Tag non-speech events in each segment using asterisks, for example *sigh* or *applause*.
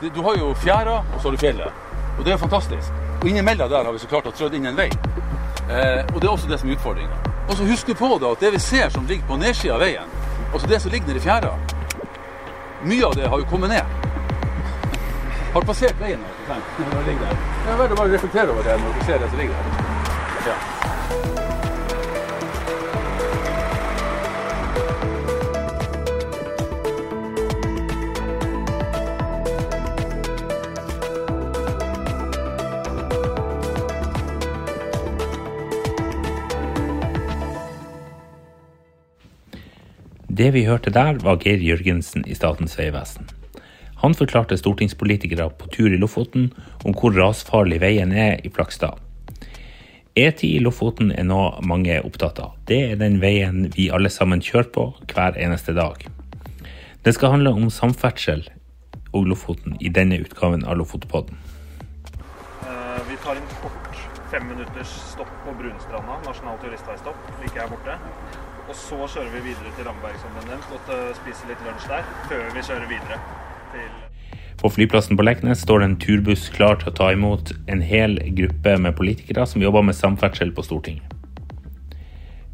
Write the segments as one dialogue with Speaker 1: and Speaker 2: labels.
Speaker 1: Du har jo fjæra, og så har du fjellet. Og det er fantastisk. Og innimellom der har vi så klart å trødd inn en vei. Eh, og det er også det som er utfordringa. Og så husk på da at det vi ser som ligger på nedsida av veien, altså det som ligger nede i fjæra, mye av det har jo kommet ned. Har passert veien nå? Når det ligger der? Det er verdt å bare reflektere over det når du ser det som ligger der. Ja.
Speaker 2: Det vi hørte der, var Geir Jørgensen i Statens vegvesen. Han forklarte stortingspolitikere på tur i Lofoten om hvor rasfarlig veien er i Flakstad. E10 i Lofoten er nå mange opptatt av. Det er den veien vi alle sammen kjører på hver eneste dag. Det skal handle om samferdsel og Lofoten i denne utgaven av Lofotpodden.
Speaker 3: Eh, Vi tar en kort fem minutters stopp på Brunstranda, nasjonal turistveistopp, like her borte. Og så kjører vi videre til Ramberg, som nevnt, og spiser litt lunsj der, før vi kjører videre til
Speaker 2: På flyplassen på Leknes står det en turbuss klar til å ta imot en hel gruppe med politikere som jobber med samferdsel på Stortinget.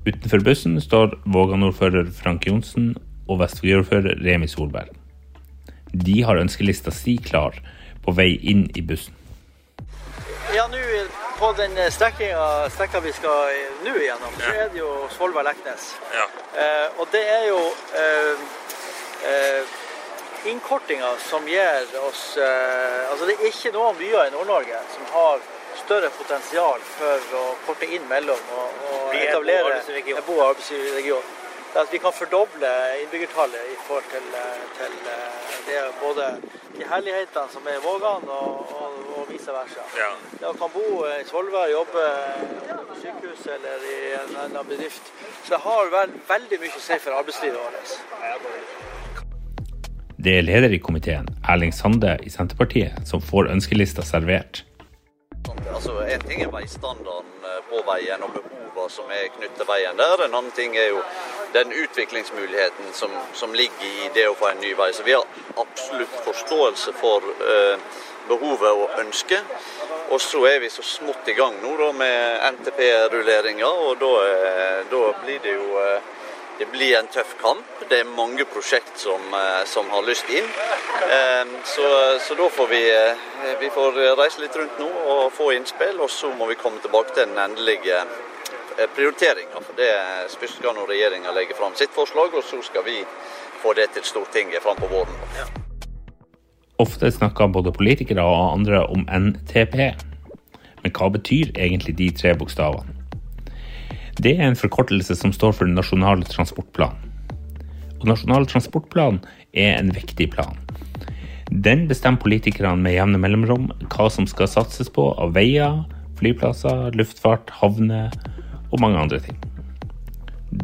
Speaker 2: Utenfor bussen står Vågan-ordfører Frank Johnsen og Vestvåg-ordfører Remi Solberg. De har ønskelista si klar på vei inn i bussen.
Speaker 4: Ja, nå på den strekkinga, strekka vi skal nå igjennom, så er det jo Svolvær-Leknes. Eh, og det er jo eh, eh, innkortinga som gir oss eh, Altså det er ikke noen byer i Nord-Norge som har større potensial for å korte inn mellom og, og etablere en bo- og arbeidsregion. Det er at vi kan fordoble innbyggertallet i forhold til, eh, til eh, det både de herlighetene som er i Vågan, og, og, og vice versa. Det å kan bo i Svolvær, jobbe på sykehus eller i en annen bedrift. Så det har vel, veldig mye å si for arbeidslivet vårt.
Speaker 2: Det er leder i komiteen, Erling Sande i Senterpartiet, som får ønskelista servert.
Speaker 5: Altså, En ting er veistandarden eh, på veien og behovene som er knyttet til veien der. En annen ting er jo den utviklingsmuligheten som, som ligger i det å få en ny vei. Så vi har absolutt forståelse for eh, behovet og ønsket. Og så er vi så smått i gang nå da med NTP-rulleringa, og da, eh, da blir det jo eh, det blir en tøff kamp. Det er mange prosjekt som, eh, som har lyst inn. Eh, Så, så da får vi, vi får reise litt rundt nå og få innspill, og så må vi komme tilbake til den endelige eh, prioriteringa. For det skal nå regjeringa legge fram sitt forslag, og så skal vi få det til Stortinget fram på våren.
Speaker 2: Ofte snakker både politikere og andre om NTP. Men hva betyr egentlig de tre bokstavene? Det er en forkortelse som står for Nasjonal transportplan. Og Nasjonal transportplan er en viktig plan. Den bestemmer politikerne med jevne mellomrom hva som skal satses på av veier, flyplasser, luftfart, havner og mange andre ting.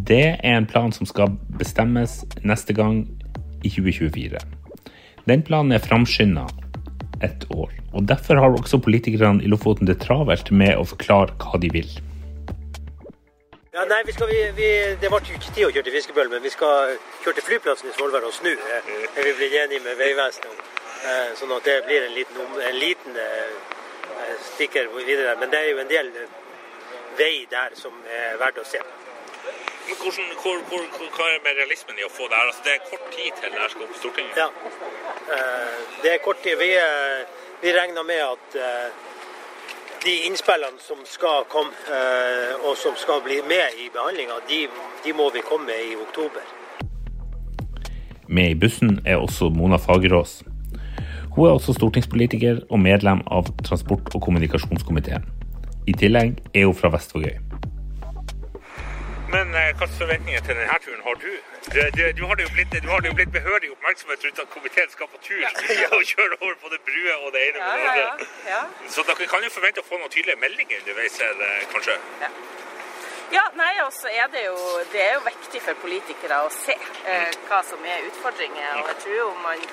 Speaker 2: Det er en plan som skal bestemmes neste gang i 2024. Den planen er framskynda et år, og derfor har også politikerne i Lofoten det travelt med å forklare hva de vil.
Speaker 6: Ja, nei, vi skal, vi, vi, Det ble ikke tid å kjøre til Fiskebøl, men vi skal kjøre til flyplassen i Svolvær og snu. eh, Er vi blitt enige med Vegvesenet om. Eh, Sånn at det blir en liten, en liten eh, eh, stikker videre. Men det er jo en del eh, vei der som er verdt å se.
Speaker 2: Men hvordan, hvor, hvor, hva er med realismen i å få det her? Altså, det er kort tid til det her skal opp på Stortinget.
Speaker 6: Ja. Eh, Det er kort tid. Vi, eh, vi regner med at eh, de innspillene som skal komme, eh, og som skal bli med i behandlinga, de, de må vi komme med i oktober.
Speaker 2: Med i bussen er også Mona Fagerås. Hun er også stortingspolitiker og medlem av transport- og kommunikasjonskomiteen. I tillegg er hun fra Vestvågøy.
Speaker 7: Men eh, hvilke forventninger til denne turen har du? Du, du, du, har det jo blitt, du har det jo blitt behørig oppmerksomhet rundt at komiteen skal på tur *laughs* og kjøre over både bruer og det ene med det andre.
Speaker 8: Ja.
Speaker 7: Så dere kan jo forvente å få noen tydelige meldinger underveis eh, kanskje?
Speaker 8: Ja, nei, også er det, jo, det er jo viktig for politikere å se eh, hva som er utfordringer. Og jeg tror jo man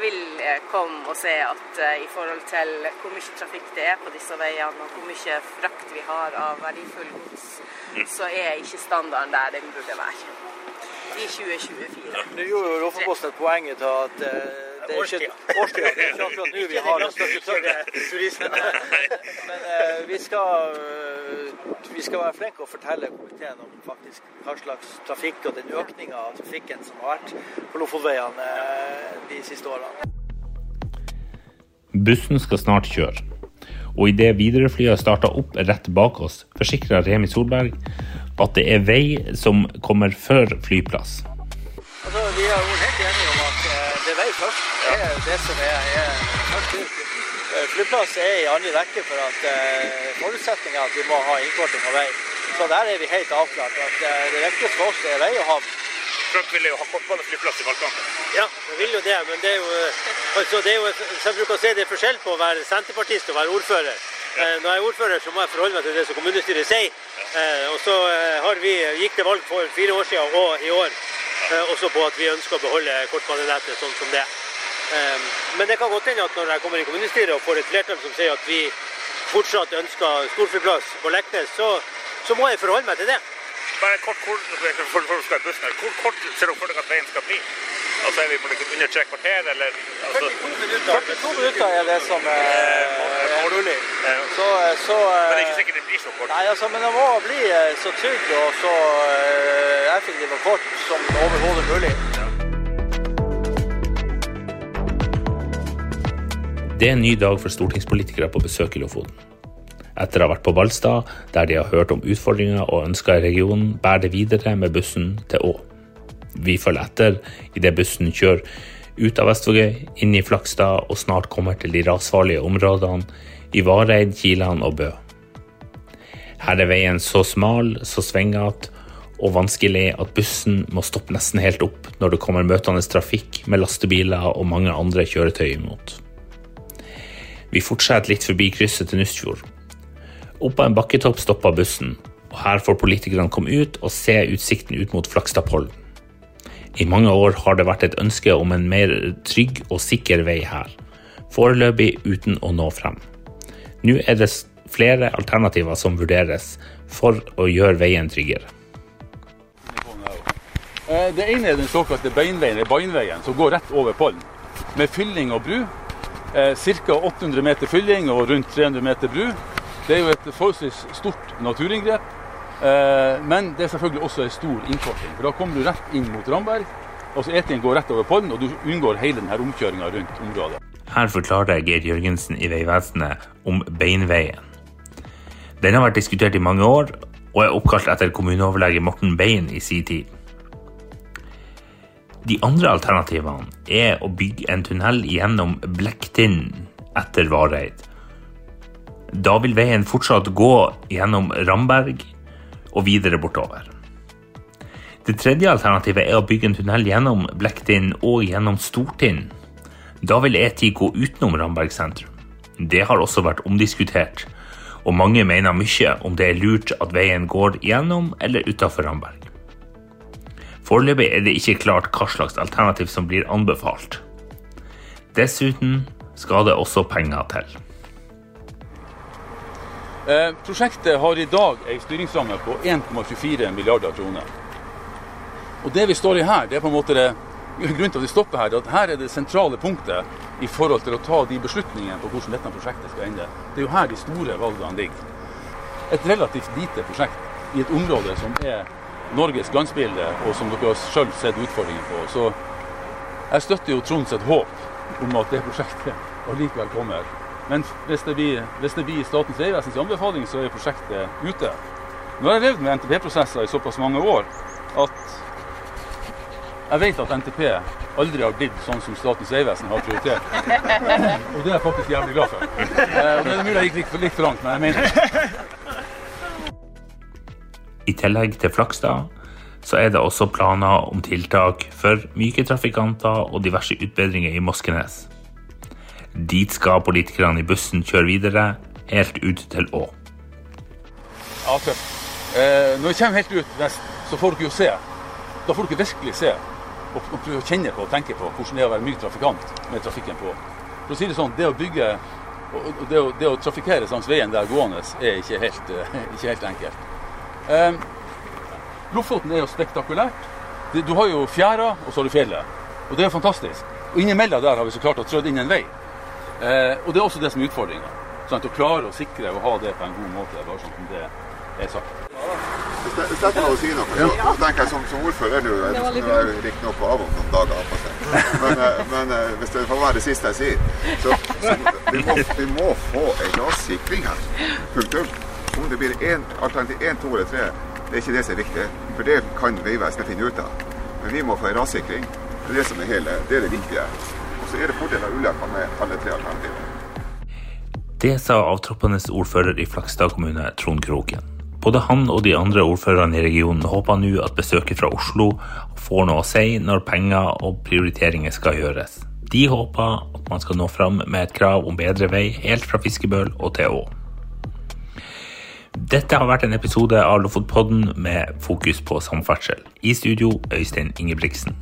Speaker 8: vil eh, komme og se at eh, i forhold til hvor mye trafikk det er på disse veiene, og hvor mye frakt vi har av verdifull gods, så er ikke standarden der den burde være. I 2024.
Speaker 4: Nå gjorde jo Lofoposten et poeng av at eh, det er ikke årstida. Det er ikke akkurat nå vi har den største turisten. *laughs* Men vi, skal, vi skal være flinke og fortelle komiteen om faktisk hva slags trafikk og den økninga av trafikken som har vært på Lofotveiene uh, de siste årene.
Speaker 2: Bussen skal snart kjøre. Og idet Widerøe-flyet starter opp rett bak oss, forsikrer Remi Solberg at det er vei som kommer før flyplass.
Speaker 4: Altså, vi er jo helt enige om at eh, det er vei først. Det er det som er, er først ut. Eh, flyplass er i andre rekke for at uh, forutsetningen er at vi må ha innkorting av vei. Så der er vi helt avklart. at uh, Det viktigste for oss er vei og havn.
Speaker 7: Trump ville jo ha kortbaneflyplass i valgkampen.
Speaker 6: Ja, vi vil jo det. Men det er jo, altså det er jo som bruker å si, det er forskjell på å være senterpartist og være ordfører. Ja. Når jeg er ordfører, så må jeg forholde meg til det som kommunestyret sier. Og så har vi, gikk til valg for fire år siden og i år også på at vi ønsker å beholde kortbanenettet sånn som det. Men det kan godt hende at når jeg kommer i kommunestyret og får et flertall som sier at vi fortsatt ønsker storflyplass på Leknes, så, så må jeg forholde meg til det.
Speaker 7: Bare kort, hvor, for, for, for bussen her. hvor kort ser dere for dere at veien skal bli? Altså Er vi på liksom under tre kvarter, eller? Altså...
Speaker 4: 42 minutter. 42 minutter er det som er, er mulig. Så, så,
Speaker 7: men det er ikke sikkert det blir så kort?
Speaker 4: Nei, altså, men det må bli så trygg og så effektiv og kort som overhodet mulig.
Speaker 2: Det er en ny dag for stortingspolitikere på besøk i Lofoten. Etter å ha vært på Valstad, der de har hørt om utfordringer og ønsker i regionen, bærer det videre med bussen til Å. Vi følger etter idet bussen kjører ut av Vestvågøy, inn i Flakstad og snart kommer til de rasfarlige områdene i Vareid, Kilan og Bø. Her er veien så smal, så svingete og vanskelig at bussen må stoppe nesten helt opp når det kommer møtende trafikk med lastebiler og mange andre kjøretøy imot. Vi fortsetter litt forbi krysset til Nustfjord, Oppå en bakketopp stoppa bussen, og her får politikerne komme ut og se utsikten ut mot Flakstadpollen. I mange år har det vært et ønske om en mer trygg og sikker vei her, foreløpig uten å nå frem. Nå er det flere alternativer som vurderes for å gjøre veien tryggere.
Speaker 1: Eh, det ene er den såkalte beinveien, eller beinveien, som går rett over pollen. Med fylling og bru. Ca. 800 meter fylling og rundt 300 meter bru. Det er jo et forholdsvis stort naturinngrep. Eh, men det er selvfølgelig også en stor innkorting. For da kommer du rett inn mot Ramberg. altså E10 går rett over pollen, og du unngår hele denne omkjøringa rundt området.
Speaker 2: Her forklarer Geir Jørgensen i Vegvesenet om Beinveien. Den har vært diskutert i mange år, og er oppkalt etter kommuneoverlege Morten Bein i sin tid. De andre alternativene er å bygge en tunnel gjennom Blekktind etter Vareid da vil veien fortsatt gå gjennom Ramberg og videre bortover. Det tredje alternativet er å bygge en tunnel gjennom Blekktind og gjennom Stortind. Da vil E10 gå utenom Ramberg sentrum. Det har også vært omdiskutert, og mange mener mye om det er lurt at veien går gjennom eller utafor Ramberg. Foreløpig er det ikke klart hva slags alternativ som blir anbefalt. Dessuten skal det også penger til.
Speaker 1: Eh, prosjektet har i dag en styringsramme på 1,24 milliarder kroner. Og Det vi står i her, det er på en måte det, grunnen til at vi stopper her, at her er det sentrale punktet i forhold til å ta de beslutningene på hvordan dette prosjektet skal ende. Det er jo her de store valgene ligger. Et relativt lite prosjekt i et område som er Norges glansbilde, og som dere har sjøl sett utfordringer på. Så jeg støtter jo Trond sitt håp om at det prosjektet allikevel kommer. Men hvis det blir, hvis det blir Statens vegvesens anbefaling, så er prosjektet ute. Nå har jeg levd med NTP-prosesser i såpass mange år at jeg vet at NTP aldri har blitt sånn som Statens vegvesen har prioritert. Og det er jeg faktisk jævlig glad for. Eh, og det er mulig jeg gikk litt for langt, men jeg mener det.
Speaker 2: I tillegg til Flakstad så er det også planer om tiltak for myke trafikanter og diverse utbedringer i Moskenes. Dit skal politikerne i bussen kjøre videre, helt ut til Å.
Speaker 1: Ja. Eh, når vi kommer helt ut vest, så får dere jo se. Da får dere virkelig se og, og å kjenne på og tenke på hvordan det er å være myk trafikant med trafikken på. For å si Det sånn, det å bygge og det å, det å trafikkere langs veien der gående er ikke helt, uh, *laughs* ikke helt enkelt. Eh, Lofoten er jo spektakulært. Du har jo fjæra, og så har du fjellet. Og det er fantastisk. Og innimellom der har vi så klart å trødd inn en vei. Eh, og det er også det som er utfordringa. Sånn å klare å sikre og ha det på en god måte. bare sånn som det er sagt.
Speaker 9: Hvis jeg får å si noe, så tenker jeg som, som ordfører nå Nå er jeg riktignok på om noen dager på seg. Men, eh, men eh, hvis det får være det siste jeg sier, så, så vi, må, vi må få en rassikring her. Punktum. Om det blir en, alternativ 1, 2 eller tre, det er ikke det som er viktig. For det kan Vegvesenet finne ut av. Men vi må få en rassikring. Det er det som er hele, det er det viktige. Og så er det fordeler og ulemper med alle tre alternativene.
Speaker 2: Det sa avtroppende ordfører i Flakstad kommune, Trond Kroken. Både han og de andre ordførerne i regionen håper nå at besøket fra Oslo får noe å si når penger og prioriteringer skal gjøres. De håper at man skal nå fram med et krav om bedre vei helt fra Fiskebøl og til Å. Dette har vært en episode av Lofotpodden med fokus på samferdsel. I studio Øystein Ingebrigtsen.